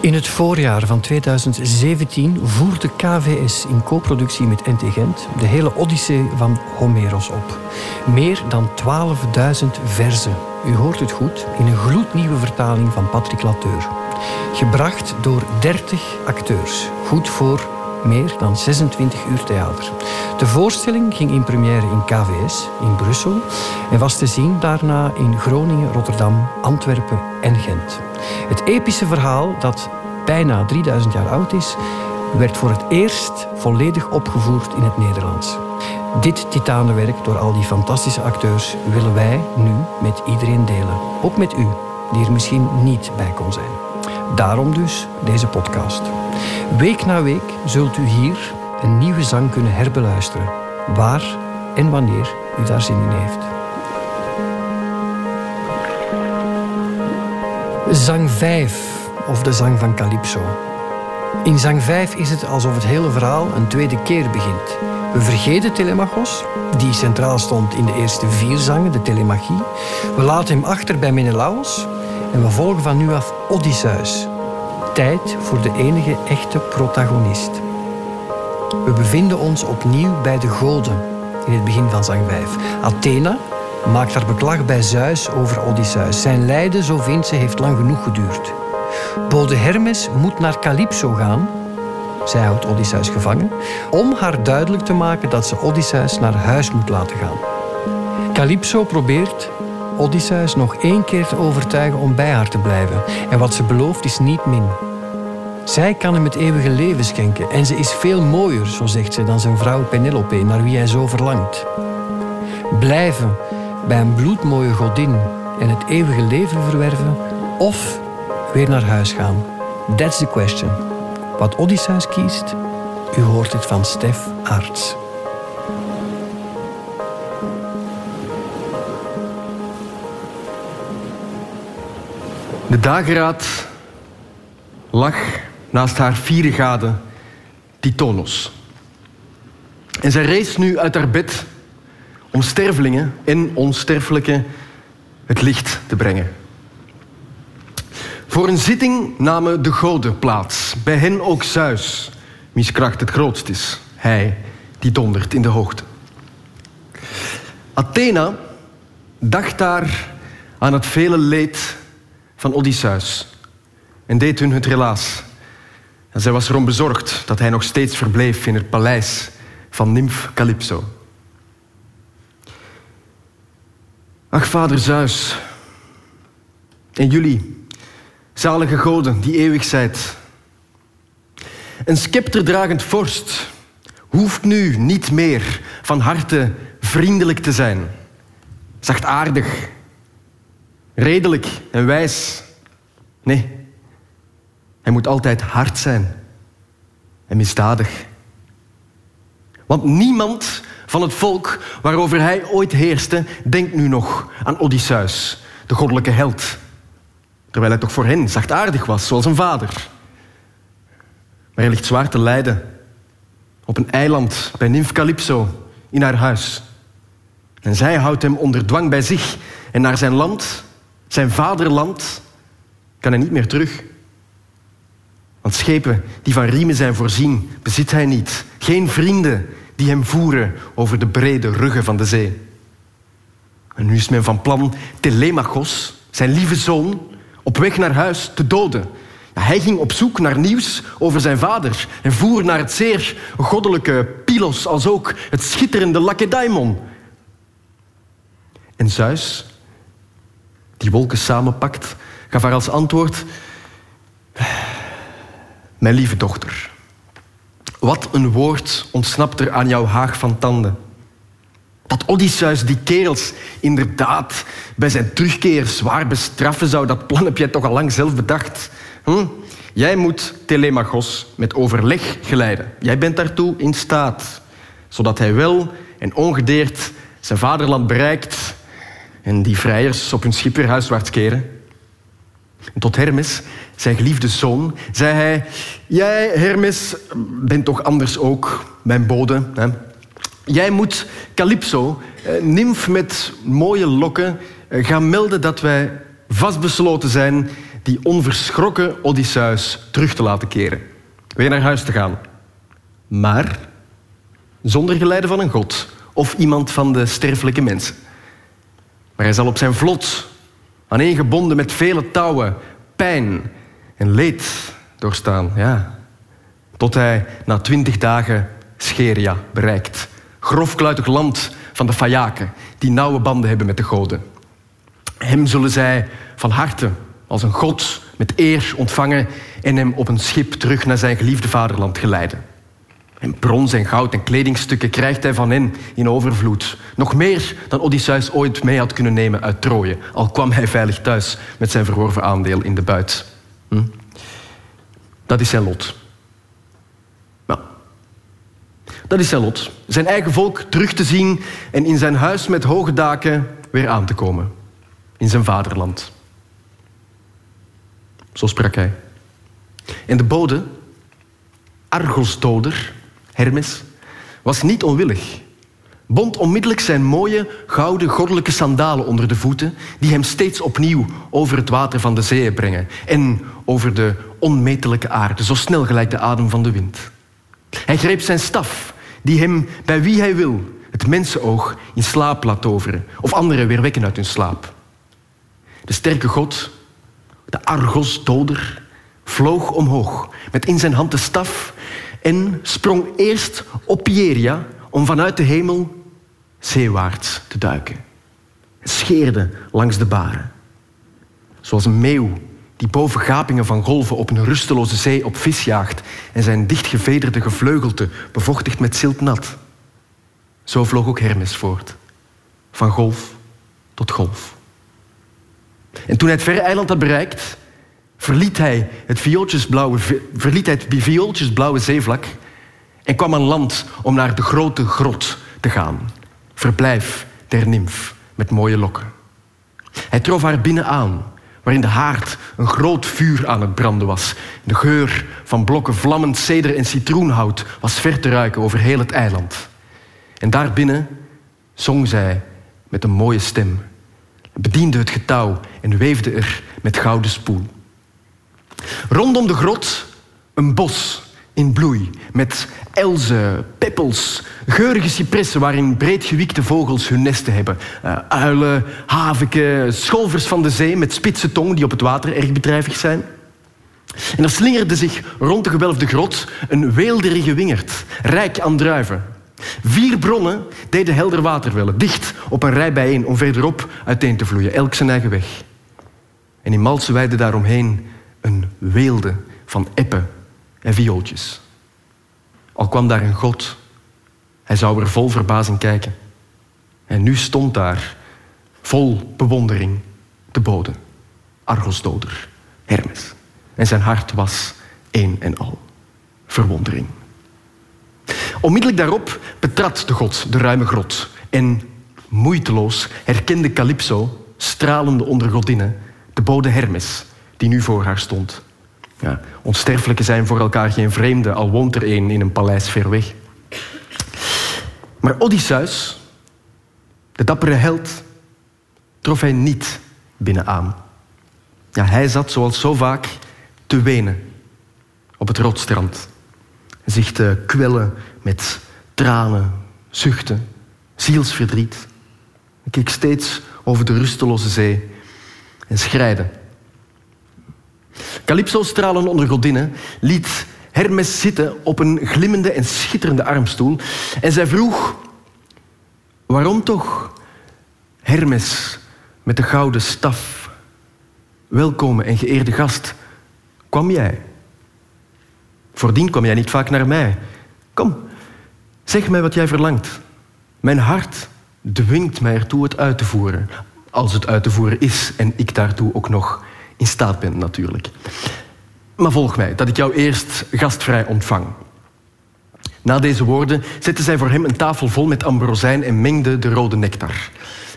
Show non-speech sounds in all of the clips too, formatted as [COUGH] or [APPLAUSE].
In het voorjaar van 2017 voerde KVS in co-productie met NT Gent de hele Odyssee van Homeros op. Meer dan 12.000 verzen. U hoort het goed, in een gloednieuwe vertaling van Patrick Lateur. Gebracht door 30 acteurs. Goed voor meer dan 26 uur theater. De voorstelling ging in première in KVS in Brussel en was te zien daarna in Groningen, Rotterdam, Antwerpen en Gent. Het epische verhaal, dat bijna 3000 jaar oud is, werd voor het eerst volledig opgevoerd in het Nederlands. Dit titanenwerk door al die fantastische acteurs willen wij nu met iedereen delen. Ook met u, die er misschien niet bij kon zijn. Daarom dus deze podcast. Week na week zult u hier een nieuwe zang kunnen herbeluisteren, waar en wanneer u daar zin in heeft. Zang 5 of de zang van Calypso. In zang 5 is het alsof het hele verhaal een tweede keer begint. We vergeten Telemachos, die centraal stond in de eerste vier zangen, de Telemachie. We laten hem achter bij Menelaos en we volgen van nu af Odysseus. Tijd voor de enige echte protagonist. We bevinden ons opnieuw bij de goden in het begin van zang 5. Athena maakt haar beklag bij Zeus over Odysseus. Zijn lijden, zo vindt ze, heeft lang genoeg geduurd. Bode Hermes moet naar Calypso gaan, zij houdt Odysseus gevangen, om haar duidelijk te maken dat ze Odysseus naar huis moet laten gaan. Calypso probeert Odysseus nog één keer te overtuigen om bij haar te blijven. En wat ze belooft is niet min. Zij kan hem het eeuwige leven schenken en ze is veel mooier, zo zegt ze, dan zijn vrouw Penelope, naar wie hij zo verlangt. Blijven bij een bloedmooie godin en het eeuwige leven verwerven, of weer naar huis gaan? That's the question. Wat Odysseus kiest, u hoort het van Stef Arts. De dageraad lag naast haar vierde gade, Titonos. En zij rees nu uit haar bed om stervelingen en onsterfelijke het licht te brengen. Voor een zitting namen de goden plaats, bij hen ook Zeus, wiens kracht het grootst is. Hij die dondert in de hoogte. Athena dacht daar aan het vele leed van Odysseus en deed hun het relaas. En zij was erom bezorgd dat hij nog steeds verbleef in het paleis van Nymf Calypso. Ach, vader Zeus, en jullie, Zalige goden die eeuwig zijt. Een scepterdragend vorst hoeft nu niet meer van harte vriendelijk te zijn. Zachtaardig, redelijk en wijs. Nee, hij moet altijd hard zijn en misdadig. Want niemand van het volk waarover hij ooit heerste, denkt nu nog aan Odysseus, de goddelijke held Terwijl hij toch voor hen zachtaardig was, zoals een vader. Maar hij ligt zwaar te lijden. Op een eiland bij Nymph Calypso in haar huis. En zij houdt hem onder dwang bij zich. En naar zijn land, zijn vaderland, kan hij niet meer terug. Want schepen die van riemen zijn voorzien, bezit hij niet. Geen vrienden die hem voeren over de brede ruggen van de zee. En nu is men van plan Telemachos, zijn lieve zoon, op weg naar huis te doden. Hij ging op zoek naar nieuws over zijn vader en voer naar het zeer goddelijke Pylos als ook het schitterende Lakedaimon. En Zeus, die wolken samenpakt, gaf haar als antwoord: Mijn lieve dochter, wat een woord ontsnapt er aan jouw haag van tanden. Dat Odysseus die kerels inderdaad bij zijn terugkeer zwaar bestraffen zou, dat plan heb jij toch al lang zelf bedacht. Hm? Jij moet Telemachos met overleg geleiden. Jij bent daartoe in staat, zodat hij wel en ongedeerd zijn vaderland bereikt en die vrijers op hun schip weer huiswaarts keren. En tot Hermes, zijn geliefde zoon, zei hij: Jij, Hermes, bent toch anders ook, mijn bode. Hè? Jij moet Calypso, eh, nymf met mooie lokken, eh, gaan melden dat wij vastbesloten zijn die onverschrokken Odysseus terug te laten keren. Weer naar huis te gaan. Maar zonder geleide van een god of iemand van de sterfelijke mensen. Maar hij zal op zijn vlot, aaneengebonden met vele touwen, pijn en leed doorstaan. Ja. Tot hij na twintig dagen Scheria bereikt. Grofkluitig land van de Fayaken, die nauwe banden hebben met de goden. Hem zullen zij van harte als een god met eer ontvangen en hem op een schip terug naar zijn geliefde vaderland geleiden. En brons en goud en kledingstukken krijgt hij van hen in overvloed. Nog meer dan Odysseus ooit mee had kunnen nemen uit Troje, al kwam hij veilig thuis met zijn verworven aandeel in de buit. Hm? Dat is zijn lot. Nou, dat is zijn lot. Zijn eigen volk terug te zien en in zijn huis met hoge daken weer aan te komen. In zijn vaderland. Zo sprak hij. En de bode, Argosdoder, Hermes, was niet onwillig. Bond onmiddellijk zijn mooie, gouden, goddelijke sandalen onder de voeten, die hem steeds opnieuw over het water van de zee brengen en over de onmetelijke aarde, zo snel gelijk de adem van de wind. Hij greep zijn staf, die hem bij wie hij wil het mensenoog in slaap laat toveren, of anderen weer wekken uit hun slaap. De sterke God, de Argos-doder, vloog omhoog met in zijn hand de staf en sprong eerst op Pieria om vanuit de hemel zeewaarts te duiken. Hij scheerde langs de baren. Zoals een meeuw die boven gapingen van golven op een rusteloze zee op vis jaagt en zijn dichtgevederde gevleugelte bevochtigt met zilt nat. Zo vloog ook Hermes voort, van golf tot golf. En toen hij het verre eiland had bereikt, verliet hij het viooltjesblauwe, verliet hij het viooltjesblauwe zeevlak en kwam aan land om naar de grote grot te gaan. Verblijf der nimf met mooie lokken. Hij trof haar binnen aan, waarin de haard een groot vuur aan het branden was. De geur van blokken vlammend ceder en citroenhout was ver te ruiken over heel het eiland. En daarbinnen zong zij met een mooie stem, bediende het getouw en weefde er met gouden spoel. Rondom de grot een bos in bloei met elzen, peppels, geurige cipressen waarin breedgewiekte vogels hun nesten hebben. Uh, uilen, haviken, scholvers van de zee met spitse tong die op het water erg bedrijvig zijn. En er slingerde zich rond de gewelfde grot een weelderige wingerd, rijk aan druiven. Vier bronnen deden helder water willen, dicht op een rij bijeen om verderop uiteen te vloeien, elk zijn eigen weg. En in Malse weide daaromheen een weelde van eppen en viooltjes. Al kwam daar een god, hij zou er vol verbazing kijken. En nu stond daar, vol bewondering, de bode, Argosdoder, Hermes. En zijn hart was één en al verwondering. Onmiddellijk daarop betrad de god de ruime grot en moeiteloos herkende Calypso, stralende onder godinnen, de bode Hermes, die nu voor haar stond. Ja, onsterfelijke zijn voor elkaar geen vreemden, al woont er een in een paleis ver weg. Maar Odysseus, de dappere held, trof hij niet binnenaan. Ja, hij zat zoals zo vaak te wenen op het rotstrand. Zich te kwellen met tranen, zuchten, zielsverdriet. Hij keek steeds over de rusteloze zee en schreide. Calypso, stralen onder godinnen, liet Hermes zitten op een glimmende en schitterende armstoel. En zij vroeg, waarom toch, Hermes met de gouden staf, welkome en geëerde gast, kwam jij? Voordien kwam jij niet vaak naar mij. Kom, zeg mij wat jij verlangt. Mijn hart dwingt mij ertoe het uit te voeren, als het uit te voeren is en ik daartoe ook nog in staat ben natuurlijk. Maar volg mij, dat ik jou eerst gastvrij ontvang. Na deze woorden zette zij voor hem een tafel vol met ambrozijn en mengde de rode nectar.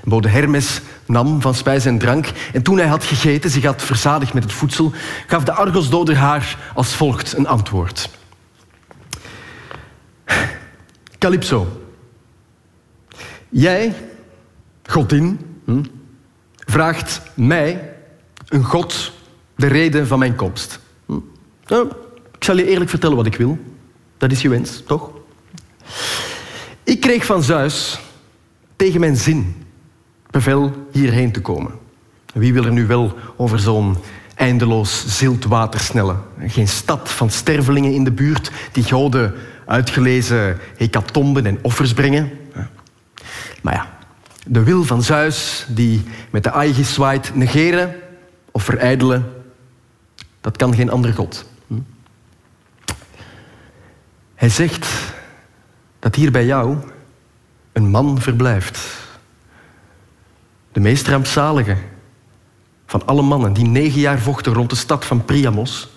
Bode Hermes nam van spijs en drank en toen hij had gegeten, zich had verzadigd met het voedsel, gaf de Argosdoder haar als volgt een antwoord. Calypso, jij, godin, hm, vraagt mij een god de reden van mijn komst. Ik zal je eerlijk vertellen wat ik wil. Dat is je wens, toch? Ik kreeg van Zeus tegen mijn zin bevel hierheen te komen. Wie wil er nu wel over zo'n eindeloos zilt water snellen? Geen stad van stervelingen in de buurt die goden uitgelezen hekatomben en offers brengen. Maar ja, de wil van Zeus, die met de Aegis zwaait, negeren of verijdelen, dat kan geen andere god. Hm? Hij zegt dat hier bij jou een man verblijft. De meest rampzalige van alle mannen die negen jaar vochten rond de stad van Priamos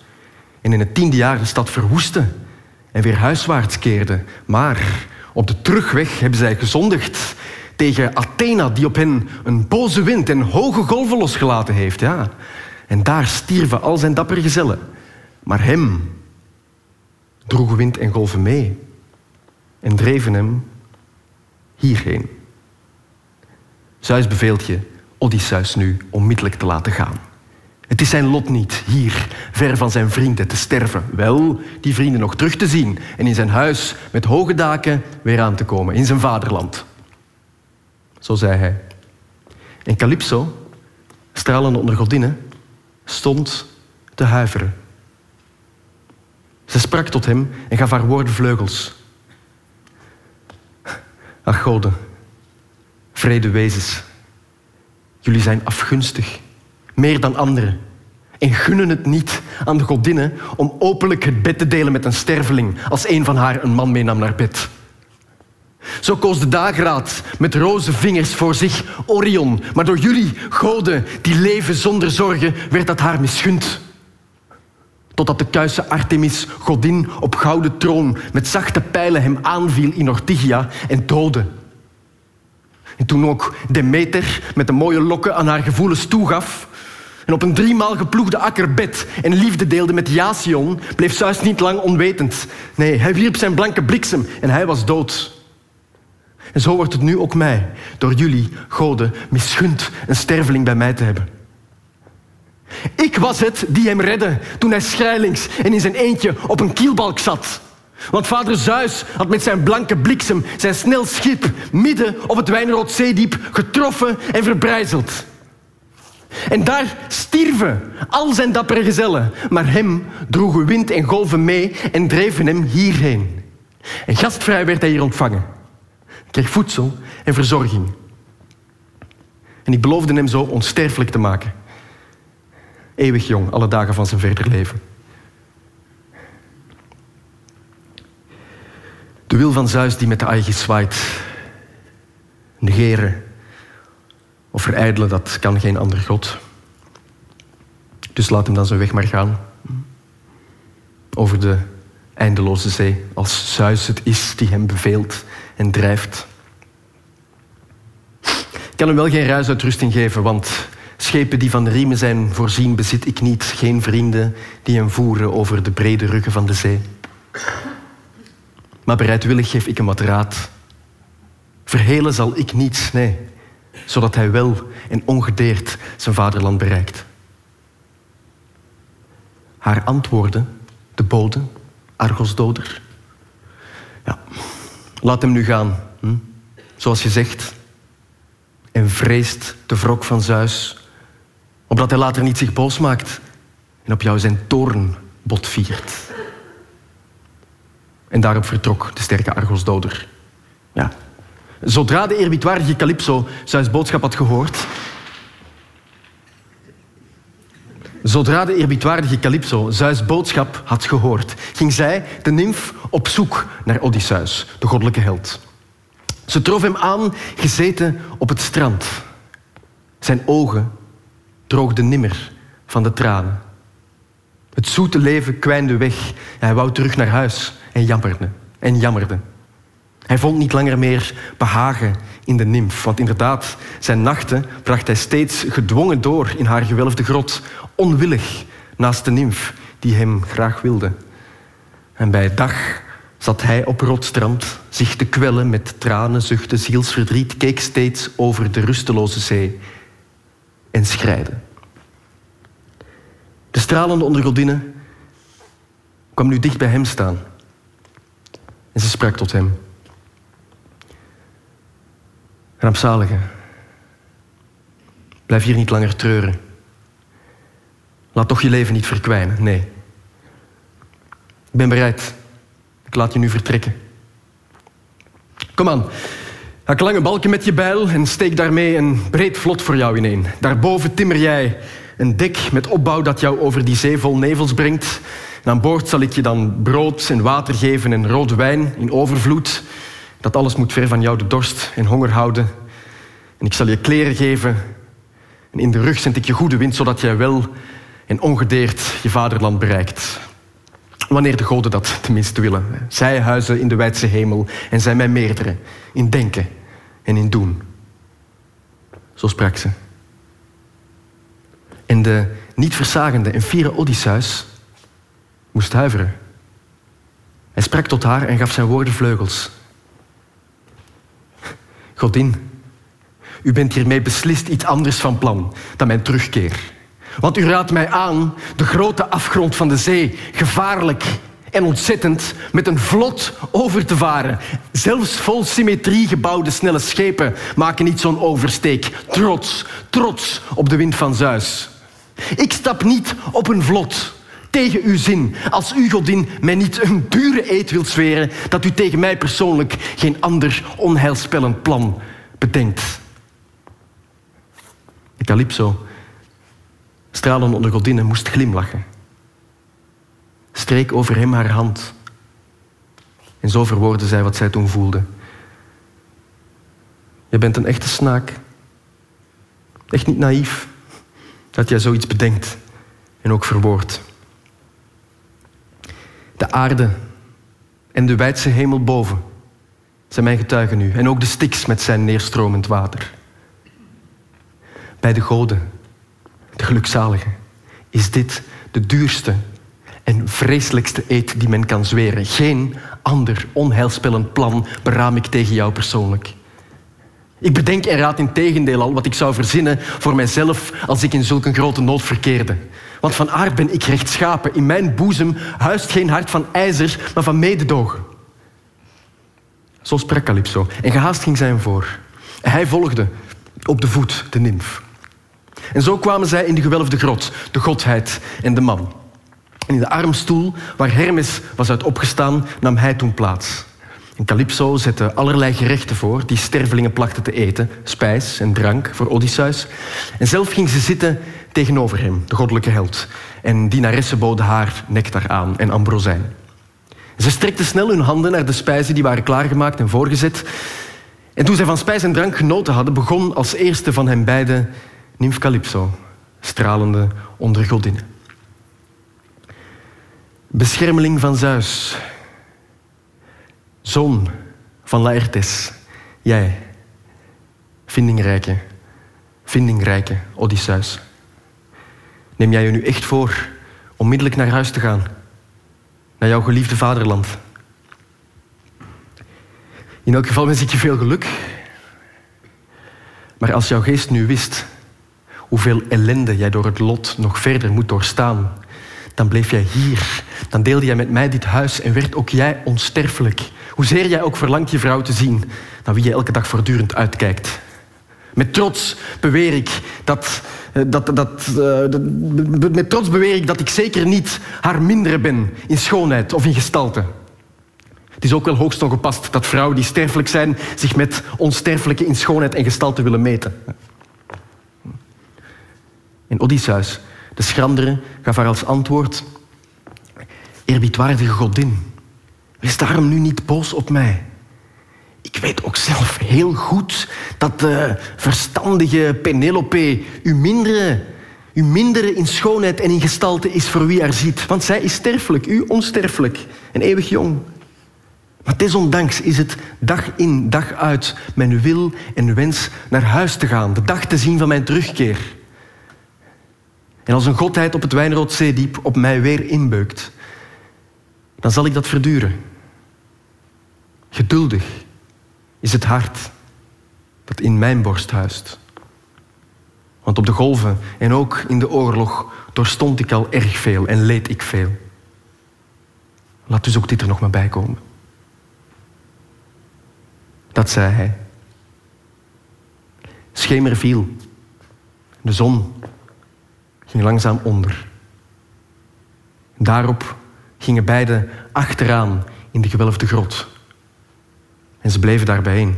en in het tiende jaar de stad verwoesten en weer huiswaarts keerden. Maar op de terugweg hebben zij gezondigd tegen Athena, die op hen een boze wind en hoge golven losgelaten heeft. Ja. En daar stierven al zijn dappere gezellen. Maar hem droegen wind en golven mee en dreven hem hierheen. Zeus beveelt je Odysseus nu onmiddellijk te laten gaan. Het is zijn lot niet hier, ver van zijn vrienden, te sterven. Wel, die vrienden nog terug te zien en in zijn huis met hoge daken weer aan te komen, in zijn vaderland. Zo zei hij. En Calypso, stralende onder godinnen, stond te huiveren. Ze sprak tot hem en gaf haar woorden vleugels. Ach, goden, vrede wezens, jullie zijn afgunstig, meer dan anderen, en gunnen het niet aan de godinnen om openlijk het bed te delen met een sterveling als een van haar een man meenam naar bed. Zo koos de dageraad met roze vingers voor zich Orion, maar door jullie, goden, die leven zonder zorgen, werd dat haar misgund. Totdat de kuise Artemis, godin op gouden troon, met zachte pijlen hem aanviel in Ortygia en doodde. En toen ook Demeter met de mooie lokken aan haar gevoelens toegaf en op een driemaal geploegde akkerbed en liefde deelde met Jasion, bleef Zeus niet lang onwetend. Nee, hij wierp zijn blanke bliksem en hij was dood. En zo wordt het nu ook mij, door jullie, goden, misgund een sterveling bij mij te hebben. Ik was het die hem redde toen hij schrijlings en in zijn eentje op een kielbalk zat. Want vader Zeus had met zijn blanke bliksem zijn snel schip midden op het Wijnroodzeediep getroffen en verbrijzeld. En daar stierven al zijn dappere gezellen, maar hem droegen wind en golven mee en dreven hem hierheen. En gastvrij werd hij hier ontvangen. Kreeg voedsel en verzorging. En ik beloofde hem zo onsterfelijk te maken. Eeuwig jong, alle dagen van zijn verder leven. De wil van Zeus die met de Aegis zwaait. Negeren of verijdelen, dat kan geen ander God. Dus laat hem dan zijn weg maar gaan. Over de eindeloze zee, als Zeus het is die hem beveelt en drijft. Ik kan hem wel geen ruisuitrusting geven, want schepen die van riemen zijn voorzien bezit ik niet. Geen vrienden die hem voeren over de brede ruggen van de zee. Maar bereidwillig geef ik hem wat raad. Verhelen zal ik niet, nee, zodat hij wel en ongedeerd zijn vaderland bereikt. Haar antwoorden, de bode, Argosdoder. Ja, laat hem nu gaan, hm? zoals je zegt. En vreest de wrok van Zeus, opdat hij later niet zich boos maakt en op jou zijn toorn botviert. En daarop vertrok de sterke Argosdoder. Ja. Zodra de eerbiedwaardige Calypso Zeus boodschap had gehoord... Zodra de eerbiedwaardige Calypso Zeus boodschap had gehoord... ging zij, de nimf, op zoek naar Odysseus, de goddelijke held. Ze trof hem aan, gezeten op het strand. Zijn ogen droogden nimmer van de tranen. Het zoete leven kwijnde weg. Hij wou terug naar huis en jammerde en jammerde. Hij vond niet langer meer behagen in de nimf, want inderdaad, zijn nachten bracht hij steeds gedwongen door in haar gewelfde grot, onwillig naast de nimf die hem graag wilde. En bij dag zat hij op rotstrand, zich te kwellen met tranen, zuchten, zielsverdriet, keek steeds over de rusteloze zee en schreide. De stralende ondergodinne kwam nu dicht bij hem staan. En ze sprak tot hem. Rampzalige, blijf hier niet langer treuren. Laat toch je leven niet verkwijnen, nee. Ik ben bereid. Ik laat je nu vertrekken. Kom aan, hak lange balken met je bijl en steek daarmee een breed vlot voor jou ineen. Daarboven timmer jij een dek met opbouw dat jou over die zee vol nevels brengt. En aan boord zal ik je dan brood en water geven en rode wijn in overvloed. Dat alles moet ver van jou de dorst en honger houden. En ik zal je kleren geven. En in de rug zend ik je goede wind, zodat jij wel en ongedeerd je vaderland bereikt. Wanneer de goden dat tenminste willen. Zij huizen in de wijdse hemel en zijn mij meerdere in denken en in doen. Zo sprak ze. En de niet verzagende en fiere Odysseus moest huiveren. Hij sprak tot haar en gaf zijn woorden vleugels. Godin, u bent hiermee beslist iets anders van plan dan mijn terugkeer. Want u raadt mij aan de grote afgrond van de zee gevaarlijk en ontzettend met een vlot over te varen. Zelfs vol symmetrie gebouwde snelle schepen maken niet zo'n oversteek. Trots, trots op de wind van Zeus. Ik stap niet op een vlot tegen uw zin, als uw godin mij niet een dure eed wil zweren dat u tegen mij persoonlijk geen ander onheilspellend plan bedenkt. Calypso, stralend onder godinne, moest glimlachen. Streek over hem haar hand. En zo verwoordde zij wat zij toen voelde. Je bent een echte snaak. Echt niet naïef dat jij zoiets bedenkt en ook verwoordt. De aarde en de wijdse hemel boven zijn mijn getuigen nu. En ook de Styx met zijn neerstromend water. Bij de goden, de gelukzaligen, is dit de duurste en vreselijkste eed die men kan zweren. Geen ander onheilspellend plan beraam ik tegen jou persoonlijk. Ik bedenk en raad in tegendeel al wat ik zou verzinnen voor mijzelf als ik in zulke grote nood verkeerde. Want van aard ben ik rechtschapen. In mijn boezem huist geen hart van ijzer, maar van mededogen. Zo sprak Calypso en gehaast ging zij hem voor. Hij volgde op de voet de nimf. En zo kwamen zij in de gewelfde grot, de godheid en de man. En in de armstoel waar Hermes was uit opgestaan, nam hij toen plaats. En Calypso zette allerlei gerechten voor die stervelingen plachten te eten, spijs en drank voor Odysseus. En zelf ging ze zitten tegenover hem, de goddelijke held. En dienaressen boden haar nectar aan en ambrozijn. Ze strekten snel hun handen naar de spijzen die waren klaargemaakt en voorgezet. En toen zij van spijs en drank genoten hadden, begon als eerste van hen beiden Nymf Calypso, stralende onder godinne. Beschermeling van Zeus, zoon van Laertes, jij, vindingrijke, vindingrijke Odysseus. Neem jij je nu echt voor onmiddellijk naar huis te gaan, naar jouw geliefde vaderland? In elk geval wens ik je veel geluk. Maar als jouw geest nu wist hoeveel ellende jij door het lot nog verder moet doorstaan, dan bleef jij hier. Dan deelde jij met mij dit huis en werd ook jij onsterfelijk. Hoezeer jij ook verlangt je vrouw te zien, naar wie je elke dag voortdurend uitkijkt. Met trots beweer ik dat, eh, dat, dat, uh, met trots beweer ik dat ik zeker niet haar mindere ben in schoonheid of in gestalte. Het is ook wel hoogst ongepast dat vrouwen die sterfelijk zijn zich met onsterfelijke in schoonheid en gestalte willen meten. En Odysseus, de schrandere, gaf haar als antwoord... Eerbiedwaardige godin, wees daarom nu niet boos op mij. Ik weet ook zelf heel goed dat de verstandige Penelope u mindere, u mindere in schoonheid en in gestalte is voor wie haar ziet. Want zij is sterfelijk, u onsterfelijk en eeuwig jong. Maar desondanks is het dag in, dag uit mijn wil en wens naar huis te gaan, de dag te zien van mijn terugkeer. En als een godheid op het Wijnroodzeediep op mij weer inbeukt, dan zal ik dat verduren. Geduldig is het hart dat in mijn borst huist. Want op de golven en ook in de oorlog doorstond ik al erg veel en leed ik veel. Laat dus ook dit er nog maar bij komen. Dat zei hij. Schemer viel. De zon ging langzaam onder. Daarop gingen beiden achteraan in de gewelfde grot. En ze bleven daar bijeen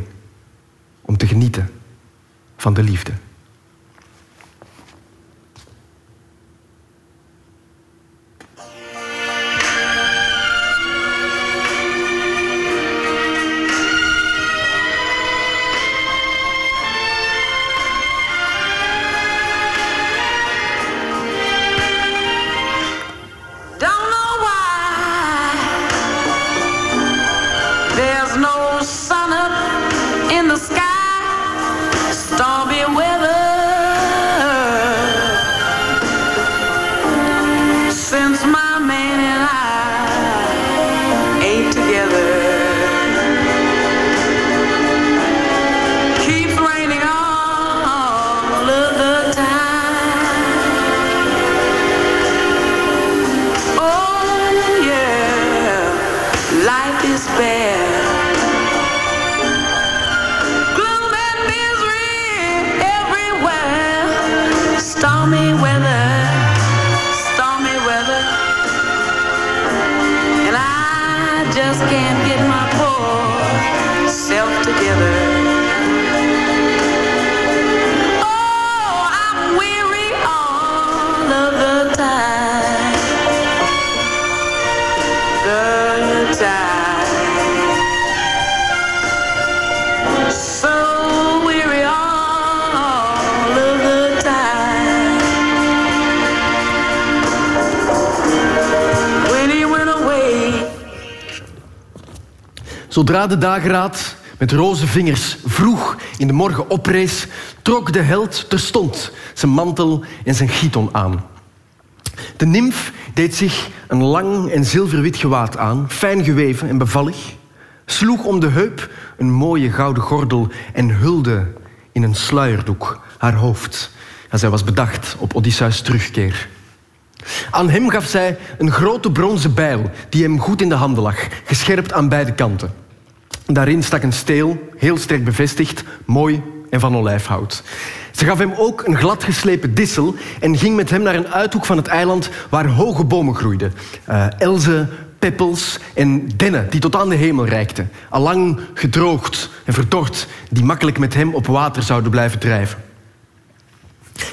om te genieten van de liefde. Zodra de dageraad met roze vingers vroeg in de morgen oprees, trok de held terstond zijn mantel en zijn giton aan. De nimf deed zich een lang en zilverwit gewaad aan, fijn geweven en bevallig, sloeg om de heup een mooie gouden gordel en hulde in een sluierdoek haar hoofd. En zij was bedacht op Odysseus terugkeer. Aan hem gaf zij een grote bronzen bijl die hem goed in de handen lag, gescherpt aan beide kanten. Daarin stak een steel, heel sterk bevestigd, mooi en van olijfhout. Ze gaf hem ook een gladgeslepen dissel en ging met hem naar een uithoek van het eiland waar hoge bomen groeiden. Uh, elzen, peppels en dennen die tot aan de hemel reikten. Allang gedroogd en verdord, die makkelijk met hem op water zouden blijven drijven.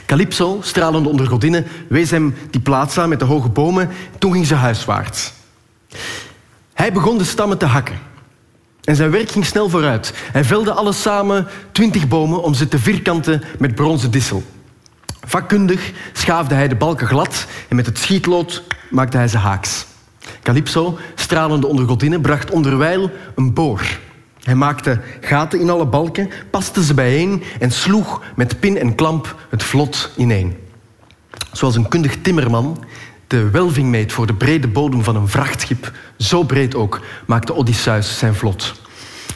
Calypso, stralende onder godinnen, wees hem die plaats aan met de hoge bomen. Toen ging ze huiswaarts. Hij begon de stammen te hakken. En zijn werk ging snel vooruit. Hij velde alles samen twintig bomen om ze te vierkanten met bronzen dissel. Vakkundig schaafde hij de balken glad en met het schietlood maakte hij ze haaks. Calypso, stralende onder godinnen, bracht onderwijl een boor. Hij maakte gaten in alle balken, paste ze bijeen en sloeg met pin en klamp het vlot ineen. Zoals een kundig timmerman de welving meet voor de brede bodem van een vrachtschip, zo breed ook maakte Odysseus zijn vlot.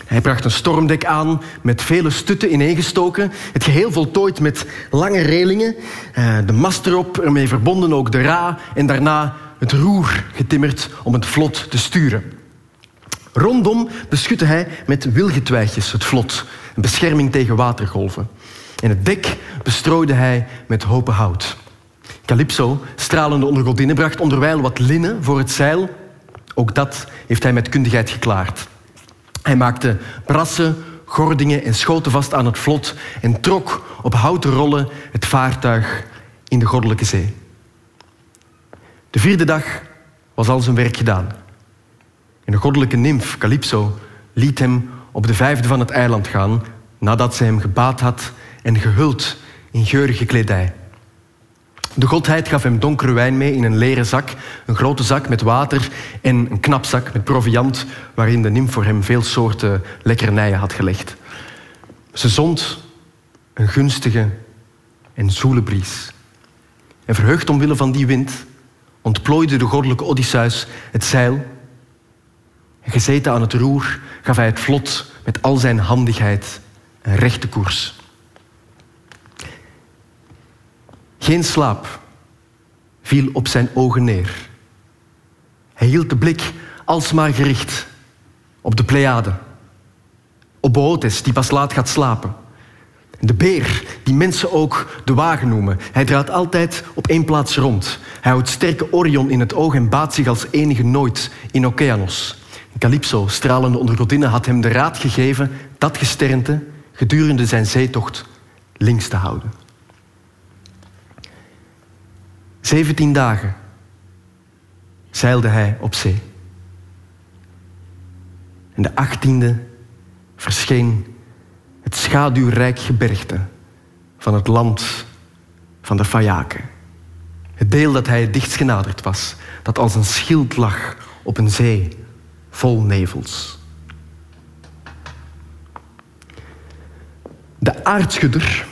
Hij bracht een stormdek aan met vele stutten ineengestoken. Het geheel voltooid met lange relingen. Eh, de mast erop, ermee verbonden ook de ra. En daarna het roer getimmerd om het vlot te sturen. Rondom beschutte hij met wilgetwijgjes het vlot. Een bescherming tegen watergolven. En het dek bestrooide hij met hopen hout. Calypso, stralende onder godinnen, bracht onderwijl wat linnen voor het zeil. Ook dat heeft hij met kundigheid geklaard. Hij maakte brassen, gordingen en schoten vast aan het vlot en trok op houten rollen het vaartuig in de Goddelijke Zee. De vierde dag was al zijn werk gedaan. En de goddelijke nimf Calypso liet hem op de vijfde van het eiland gaan nadat ze hem gebaat had en gehuld in geurige kledij. De godheid gaf hem donkere wijn mee in een leren zak, een grote zak met water en een knapzak met proviand waarin de nimf voor hem veel soorten lekkernijen had gelegd. Ze zond een gunstige en zoele bries. En verheugd omwille van die wind ontplooide de goddelijke Odysseus het zeil. En gezeten aan het roer gaf hij het vlot met al zijn handigheid een rechte koers. Geen slaap viel op zijn ogen neer. Hij hield de blik alsmaar gericht op de Pleiade, op Bootes, die pas laat gaat slapen. De beer, die mensen ook de wagen noemen. Hij draait altijd op één plaats rond. Hij houdt sterke Orion in het oog en baat zich als enige nooit in Okeanos. Calypso, stralende onder godinnen, had hem de raad gegeven dat gesternte gedurende zijn zeetocht links te houden. Zeventien dagen zeilde hij op zee. En de achttiende verscheen het schaduwrijk gebergte van het land van de Fayaken. Het deel dat hij het dichtst genaderd was, dat als een schild lag op een zee vol nevels. De aardschudder,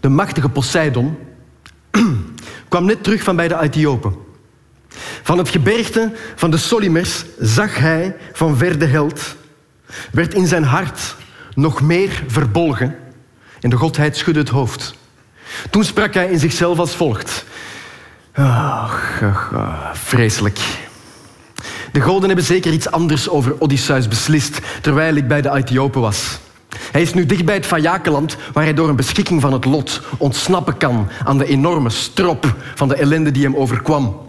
de machtige Poseidon, [CLEARS THROAT] kwam net terug van bij de Ethiopen. Van het gebergte van de Solimers zag hij van ver de held, werd in zijn hart nog meer verbolgen en de godheid schudde het hoofd. Toen sprak hij in zichzelf als volgt. Ach, ach, ach, vreselijk. De goden hebben zeker iets anders over Odysseus beslist terwijl ik bij de Ethiopen was. Hij is nu dicht bij het Fayakeland, waar hij door een beschikking van het lot ontsnappen kan aan de enorme strop van de ellende die hem overkwam.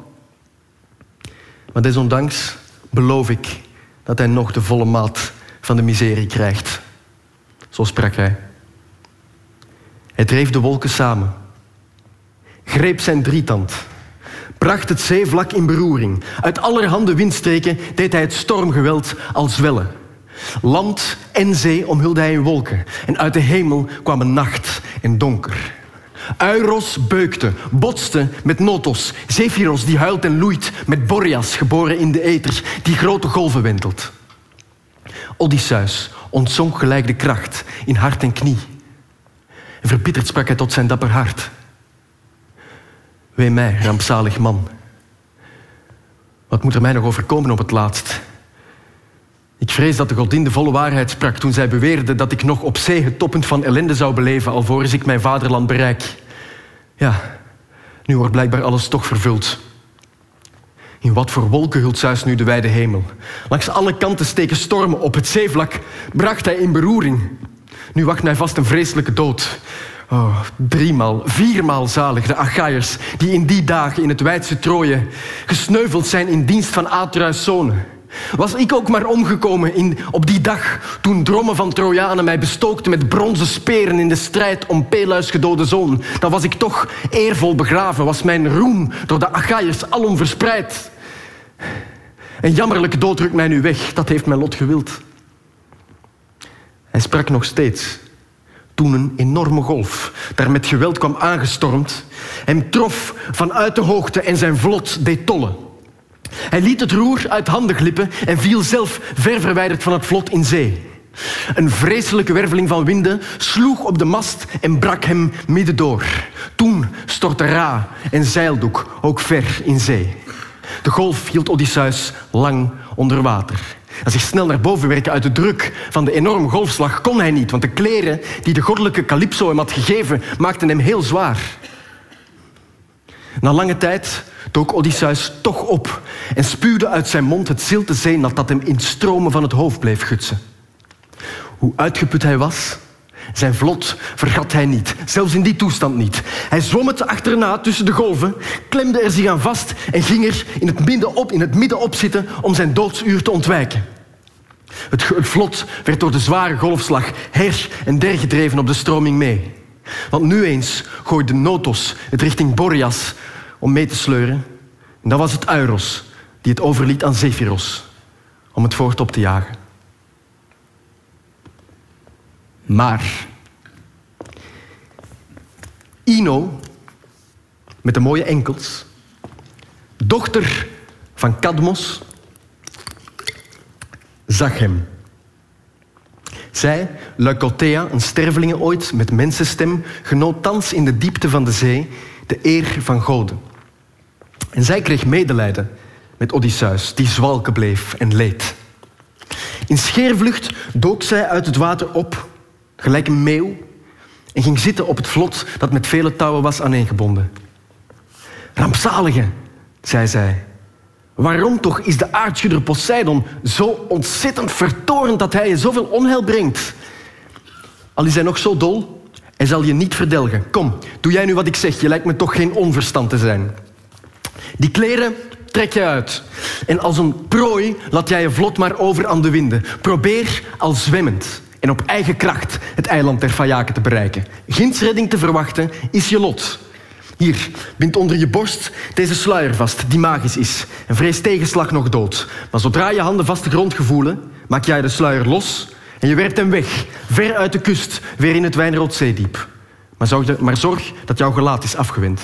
Maar desondanks beloof ik dat hij nog de volle maat van de miserie krijgt. Zo sprak hij. Hij dreef de wolken samen, greep zijn drietand, bracht het zeevlak in beroering. Uit allerhande windstreken deed hij het stormgeweld al zwellen. Land en zee omhulde hij in wolken en uit de hemel kwamen nacht en donker. Euros beukte, botste met Notos, Zephyros die huilt en loeit met Boreas, geboren in de ether, die grote golven wentelt. Odysseus ontzonk gelijk de kracht in hart en knie. En verbitterd sprak hij tot zijn dapper hart. Wee mij, rampzalig man. Wat moet er mij nog overkomen op het laatst? Ik vrees dat de godin de volle waarheid sprak toen zij beweerde dat ik nog op zee het toppunt van ellende zou beleven alvorens ik mijn vaderland bereik. Ja, nu wordt blijkbaar alles toch vervuld. In wat voor wolken hult Zeus nu de wijde hemel? Langs alle kanten steken stormen op. Het zeevlak bracht hij in beroering. Nu wacht mij vast een vreselijke dood. Oh, driemaal, viermaal zalig de Achaiërs die in die dagen in het wijdse Troje gesneuveld zijn in dienst van Atreus' zonen. Was ik ook maar omgekomen in, op die dag toen drommen van Trojanen mij bestookten met bronzen speren in de strijd om Peleus gedode zoon, dan was ik toch eervol begraven, was mijn roem door de Achaiërs alom verspreid. Een jammerlijke dood rukt mij nu weg, dat heeft mijn lot gewild. Hij sprak nog steeds toen een enorme golf daar met geweld kwam aangestormd, hem trof vanuit de hoogte en zijn vlot deed tollen. Hij liet het roer uit handen glippen en viel zelf ver verwijderd van het vlot in zee. Een vreselijke werveling van winden sloeg op de mast en brak hem midden door. Toen stortte Ra en zeildoek ook ver in zee. De golf hield Odysseus lang onder water. Als zich snel naar boven werken uit de druk van de enorme golfslag kon hij niet, want de kleren die de goddelijke Calypso hem had gegeven maakten hem heel zwaar. Na lange tijd dook Odysseus toch op en spuwde uit zijn mond het zilte zeenat dat hem in stromen van het hoofd bleef gutsen. Hoe uitgeput hij was, zijn vlot vergat hij niet, zelfs in die toestand niet. Hij zwom het achterna tussen de golven, klemde er zich aan vast en ging er in het midden op, in het midden op zitten om zijn doodsuur te ontwijken. Het, vlot werd door de zware golfslag her en der gedreven op de stroming mee. Want nu eens gooide Notos het richting Boreas om mee te sleuren. En dat was het Euros die het overliet aan Zephyros om het voort op te jagen. Maar Ino, met de mooie enkels, dochter van Cadmos, zag hem. Zij, Leucothea, een stervelinge ooit met mensenstem, genoot thans in de diepte van de zee de eer van goden. En zij kreeg medelijden met Odysseus, die zwalken bleef en leed. In scheervlucht dook zij uit het water op, gelijk een meeuw, en ging zitten op het vlot dat met vele touwen was aaneengebonden. Rampzalige, zei zij, waarom toch is de aardschudder Poseidon zo ontzettend vertorend dat hij je zoveel onheil brengt? Al is hij nog zo dol, hij zal je niet verdelgen. Kom, doe jij nu wat ik zeg, je lijkt me toch geen onverstand te zijn. Die kleren trek je uit. En als een prooi laat jij je vlot maar over aan de winden. Probeer al zwemmend en op eigen kracht het eiland der Fayaken te bereiken. Ginds redding te verwachten is je lot. Hier, bind onder je borst deze sluier vast, die magisch is. En vrees tegenslag nog dood. Maar zodra je handen vast de grond gevoelen, maak jij de sluier los en je werpt hem weg, ver uit de kust, weer in het Wijnroodzeediep. Maar maar zorg dat jouw gelaat is afgewend.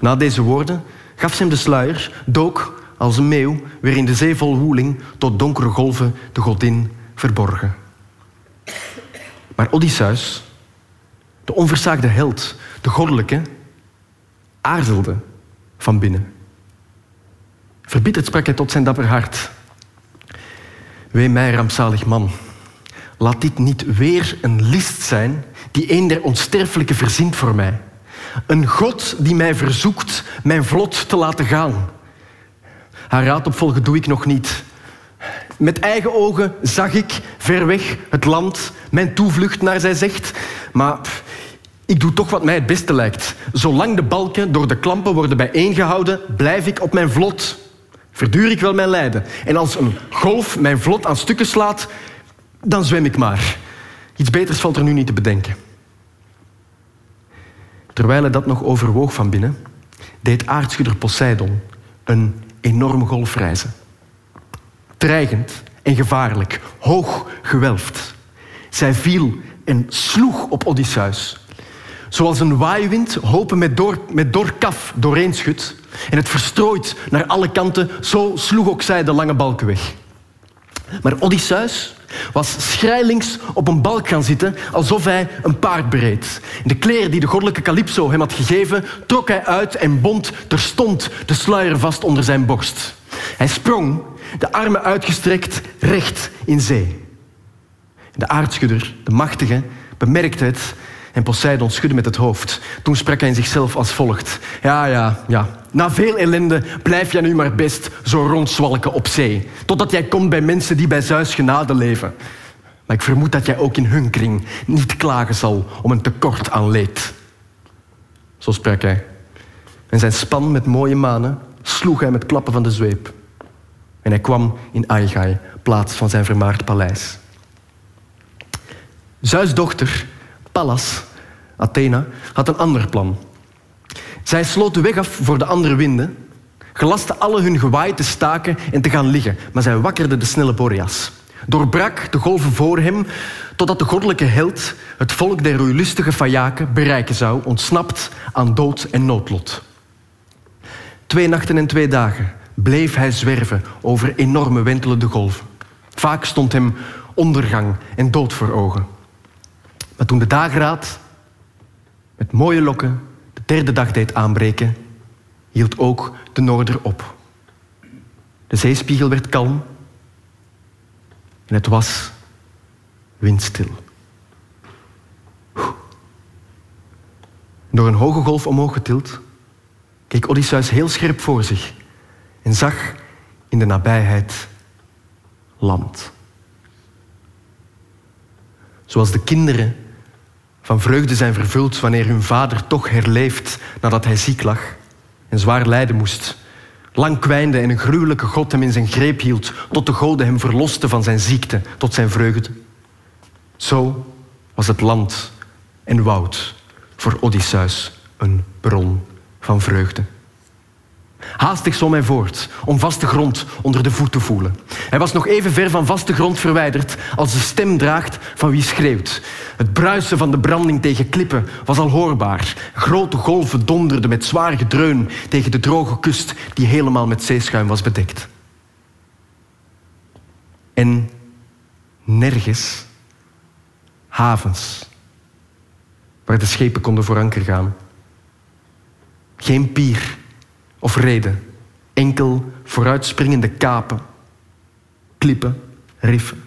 Na deze woorden gaf ze hem de sluier, dook als een meeuw weer in de zee vol woeling tot donkere golven de godin verborgen. Maar Odysseus, de onversaagde held, de goddelijke, aarzelde van binnen. Verbitterd sprak hij tot zijn dapper hart. Wee mij, rampzalig man. Laat dit niet weer een list zijn die een der onsterfelijke verzint voor mij. Een God die mij verzoekt mijn vlot te laten gaan. Haar raad opvolgen doe ik nog niet. Met eigen ogen zag ik ver weg het land, mijn toevlucht naar zij zegt. Maar ik doe toch wat mij het beste lijkt. Zolang de balken door de klampen worden bijeengehouden, blijf ik op mijn vlot. Verduur ik wel mijn lijden. En als een golf mijn vlot aan stukken slaat, dan zwem ik maar. Iets beters valt er nu niet te bedenken. Terwijl hij dat nog overwoog van binnen, deed aardschudder Poseidon een enorme golf reizen. Dreigend en gevaarlijk, hoog gewelfd. Zij viel en sloeg op Odysseus. Zoals een waaiwind hopen met, door, met dor kaf doorheen schudt en het verstrooit naar alle kanten, zo sloeg ook zij de lange balken weg. Maar Odysseus was schrijlings op een balk gaan zitten alsof hij een paard bereed. De kleren die de goddelijke Calypso hem had gegeven, trok hij uit en bond terstond de sluier vast onder zijn borst. Hij sprong, de armen uitgestrekt, recht in zee. De aardschudder, de machtige, bemerkte het en Poseidon schudde met het hoofd. Toen sprak hij in zichzelf als volgt. Ja, ja, ja. Na veel ellende blijf jij nu maar best zo rondzwalken op zee. Totdat jij komt bij mensen die bij Zeus genade leven. Maar ik vermoed dat jij ook in hun kring niet klagen zal om een tekort aan leed. Zo sprak hij. En zijn span met mooie manen sloeg hij met klappen van de zweep. En hij kwam in Aigai, plaats van zijn vermaard paleis. Zeus' dochter Pallas, Athena, had een ander plan. Zij sloot de weg af voor de andere winden, gelaste alle hun gewaai te staken en te gaan liggen, maar zij wakkerde de snelle Boreas. Doorbrak de golven voor hem, totdat de goddelijke held het volk der roeilustige Fayaken bereiken zou, ontsnapt aan dood en noodlot. Twee nachten en twee dagen bleef hij zwerven over enorme wentelende golven. Vaak stond hem ondergang en dood voor ogen. Maar toen de dageraad met mooie lokken de derde dag deed aanbreken, hield ook de noorder op. De zeespiegel werd kalm en het was windstil. Door een hoge golf omhoog getild, keek Odysseus heel scherp voor zich en zag in de nabijheid land. Zoals de kinderen van vreugde zijn vervuld wanneer hun vader toch herleeft nadat hij ziek lag en zwaar lijden moest. Lang kwijnde en een gruwelijke God hem in zijn greep hield, tot de goden hem verloste van zijn ziekte, tot zijn vreugde. Zo was het land en woud voor Odysseus een bron van vreugde. Haastig zwom hij voort om vaste grond onder de voet te voelen. Hij was nog even ver van vaste grond verwijderd als de stem draagt van wie schreeuwt. Het bruisen van de branding tegen klippen was al hoorbaar. Grote golven donderden met zwaar gedreun tegen de droge kust die helemaal met zeeschuim was bedekt. En nergens havens waar de schepen konden voor anker gaan. Geen pier of reden. Enkel vooruitspringende kapen, klippen, riffen.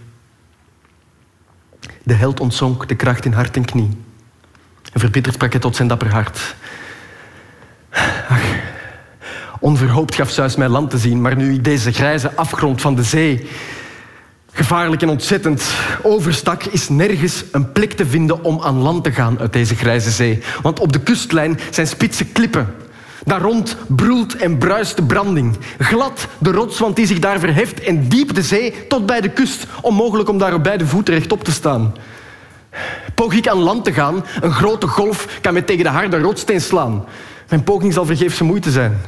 De held ontzonk de kracht in hart en knie. En verbitterd sprak tot zijn dapper hart. Ach, onverhoopt gaf Zeus mij land te zien, maar nu ik deze grijze afgrond van de zee gevaarlijk en ontzettend overstak, is nergens een plek te vinden om aan land te gaan uit deze grijze zee. Want op de kustlijn zijn spitse klippen. Daar rond broelt en bruist de branding. Glad de rotswand die zich daar verheft en diep de zee tot bij de kust. Onmogelijk om daar op beide voeten rechtop te staan. Poog ik aan land te gaan, een grote golf kan me tegen de harde rotsteen slaan. Mijn poging zal vergeefse moeite zijn.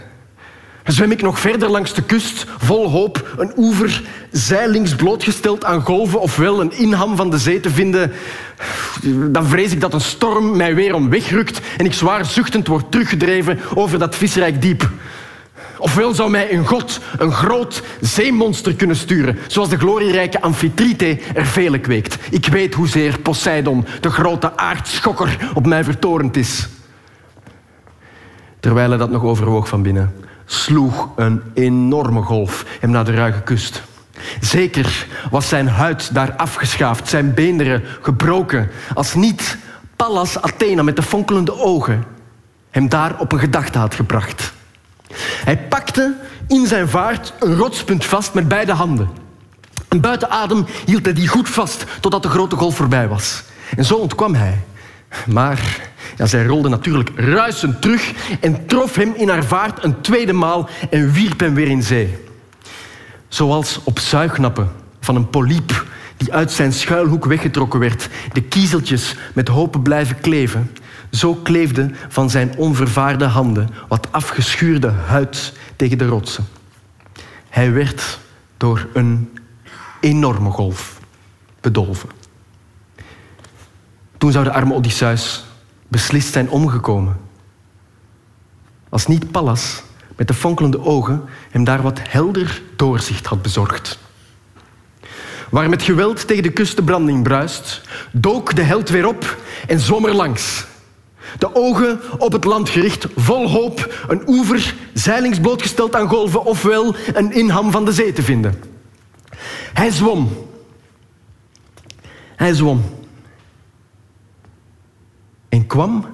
Zwem ik nog verder langs de kust, vol hoop, een oever zijlings blootgesteld aan golven, ofwel een inham van de zee te vinden, dan vrees ik dat een storm mij weer om wegrukt en ik zwaar zuchtend word teruggedreven over dat visrijk diep. Ofwel zou mij een god een groot zeemonster kunnen sturen, zoals de glorierijke Amphitrite er vele kweekt. Ik weet hoezeer Poseidon, de grote aardschokker, op mij vertorend is. Terwijl hij dat nog overwoog van binnen, sloeg een enorme golf hem naar de ruige kust. Zeker was zijn huid daar afgeschaafd, zijn beenderen gebroken, als niet Pallas Athena met de fonkelende ogen hem daar op een gedachte had gebracht. Hij pakte in zijn vaart een rotspunt vast met beide handen. En buiten adem hield hij die goed vast totdat de grote golf voorbij was. En zo ontkwam hij. Maar ja, zij rolde natuurlijk ruisend terug en trof hem in haar vaart een tweede maal en wierp hem weer in zee. Zoals op zuignappen van een poliep die uit zijn schuilhoek weggetrokken werd, de kiezeltjes met hopen blijven kleven, zo kleefde van zijn onvervaarde handen wat afgeschuurde huid tegen de rotsen. Hij werd door een enorme golf bedolven. Toen zou de arme Odysseus beslist zijn omgekomen. Als niet Pallas met de fonkelende ogen hem daar wat helder doorzicht had bezorgd. Waar met geweld tegen de kust de branding bruist, dook de held weer op en zwom er langs. De ogen op het land gericht, vol hoop, een oever zeilings blootgesteld aan golven, ofwel een inham van de zee te vinden. Hij zwom. Hij zwom. En kwam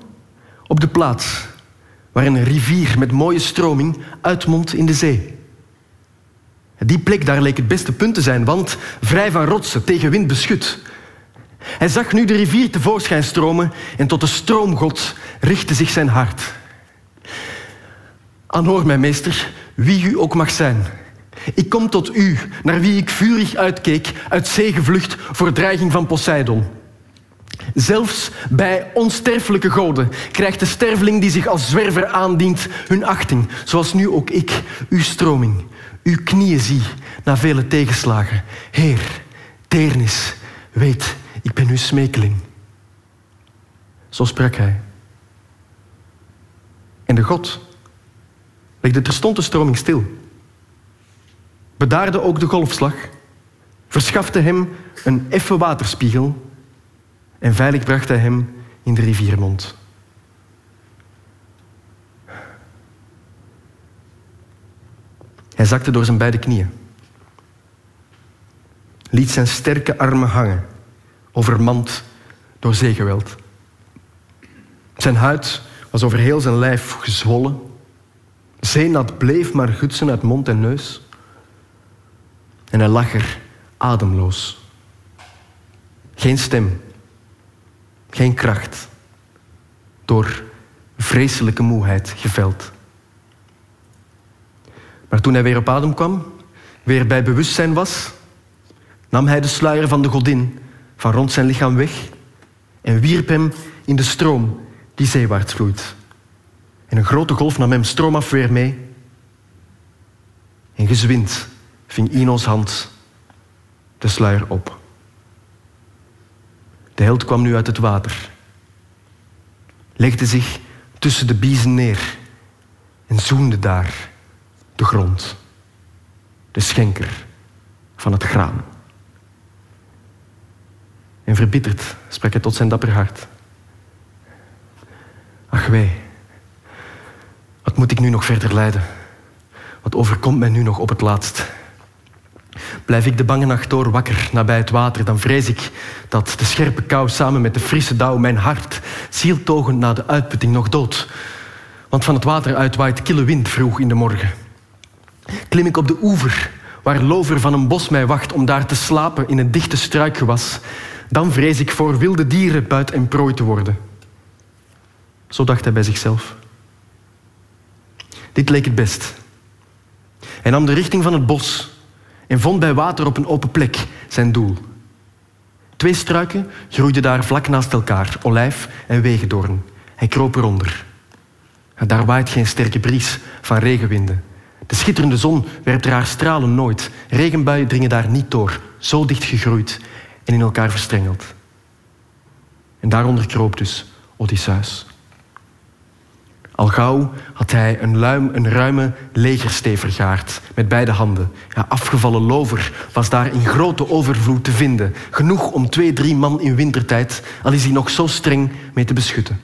op de plaats waar een rivier met mooie stroming uitmondt in de zee. Die plek daar leek het beste punt te zijn, want vrij van rotsen, tegen wind beschut. Hij zag nu de rivier tevoorschijn stromen en tot de stroomgod richtte zich zijn hart. Aanhoor mij, meester, wie u ook mag zijn. Ik kom tot u, naar wie ik vurig uitkeek, uit zee gevlucht voor dreiging van Poseidon. Zelfs bij onsterfelijke goden krijgt de sterveling die zich als zwerver aandient hun achting, zoals nu ook ik, uw stroming, uw knieën zie na vele tegenslagen. Heer, deernis, weet, ik ben uw smekeling. Zo sprak hij. En de God legde terstond de stroming stil. Bedaarde ook de golfslag, verschafte hem een effen waterspiegel en veilig bracht hij hem in de riviermond. Hij zakte door zijn beide knieën, liet zijn sterke armen hangen, overmand door zeegeweld. Zijn huid was over heel zijn lijf gezwollen. Zeenat bleef maar gutsen uit mond en neus. En hij lag er ademloos. Geen stem, geen kracht, door vreselijke moeheid geveld. Maar toen hij weer op adem kwam, weer bij bewustzijn was, nam hij de sluier van de godin van rond zijn lichaam weg en wierp hem in de stroom die zeewaarts vloeit. En een grote golf nam hem stroomaf weer mee. En gezwind ving Ino's hand de sluier op. De held kwam nu uit het water, legde zich tussen de biezen neer en zoende daar de grond, de schenker van het graan. En verbitterd sprak hij tot zijn dapper hart. Ach wee, wat moet ik nu nog verder lijden? Wat overkomt mij nu nog op het laatst? Blijf ik de bange nacht door wakker nabij het water, dan vrees ik dat de scherpe kou samen met de frisse dauw mijn hart zieltogend na de uitputting nog dood. Want van het water uit waait kille wind vroeg in de morgen. Klim ik op de oever, waar lover van een bos mij wacht om daar te slapen in een dichte struikgewas, dan vrees ik voor wilde dieren buit en prooi te worden. Zo dacht hij bij zichzelf. Dit leek het best. Hij nam de richting van het bos en vond bij water op een open plek zijn doel. Twee struiken groeiden daar vlak naast elkaar, olijf en wegendoorn. Hij kroop eronder. Daar waait geen sterke bries van regenwinden. De schitterende zon werpt er haar stralen nooit. Regenbuien dringen daar niet door, zo dicht gegroeid en in elkaar verstrengeld. En daaronder kroop dus Odysseus. Al gauw had hij een, luim, een ruime legerstee vergaard met beide handen. Ja, afgevallen lover was daar in grote overvloed te vinden. Genoeg om twee, drie man in wintertijd, al is hij nog zo streng mee te beschutten.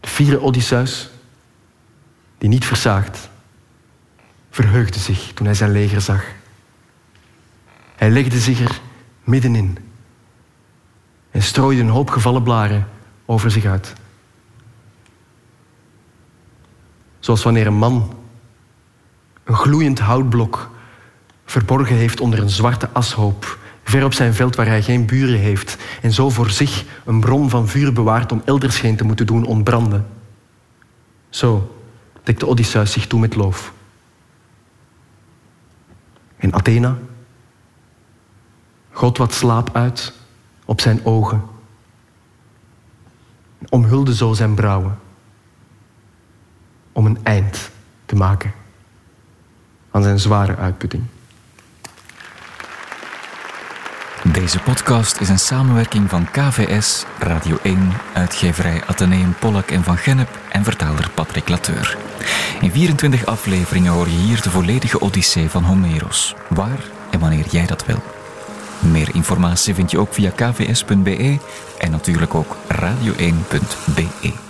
De vierde Odysseus, die niet versaagd, verheugde zich toen hij zijn leger zag. Hij legde zich er middenin en strooide een hoop gevallen blaren over zich uit. Zoals wanneer een man een gloeiend houtblok verborgen heeft onder een zwarte ashoop, ver op zijn veld waar hij geen buren heeft, en zo voor zich een bron van vuur bewaart om elders geen te moeten doen ontbranden. Zo dekte Odysseus zich toe met loof. En Athena God wat slaap uit op zijn ogen, omhulde zo zijn brouwen om een eind te maken aan zijn zware uitputting. Deze podcast is een samenwerking van KVS, Radio 1, uitgeverij Atheneum Pollak en Van Gennep en vertaler Patrick Lateur. In 24 afleveringen hoor je hier de volledige Odyssee van Homeros, waar en wanneer jij dat wil. Meer informatie vind je ook via kvs.be en natuurlijk ook radio1.be.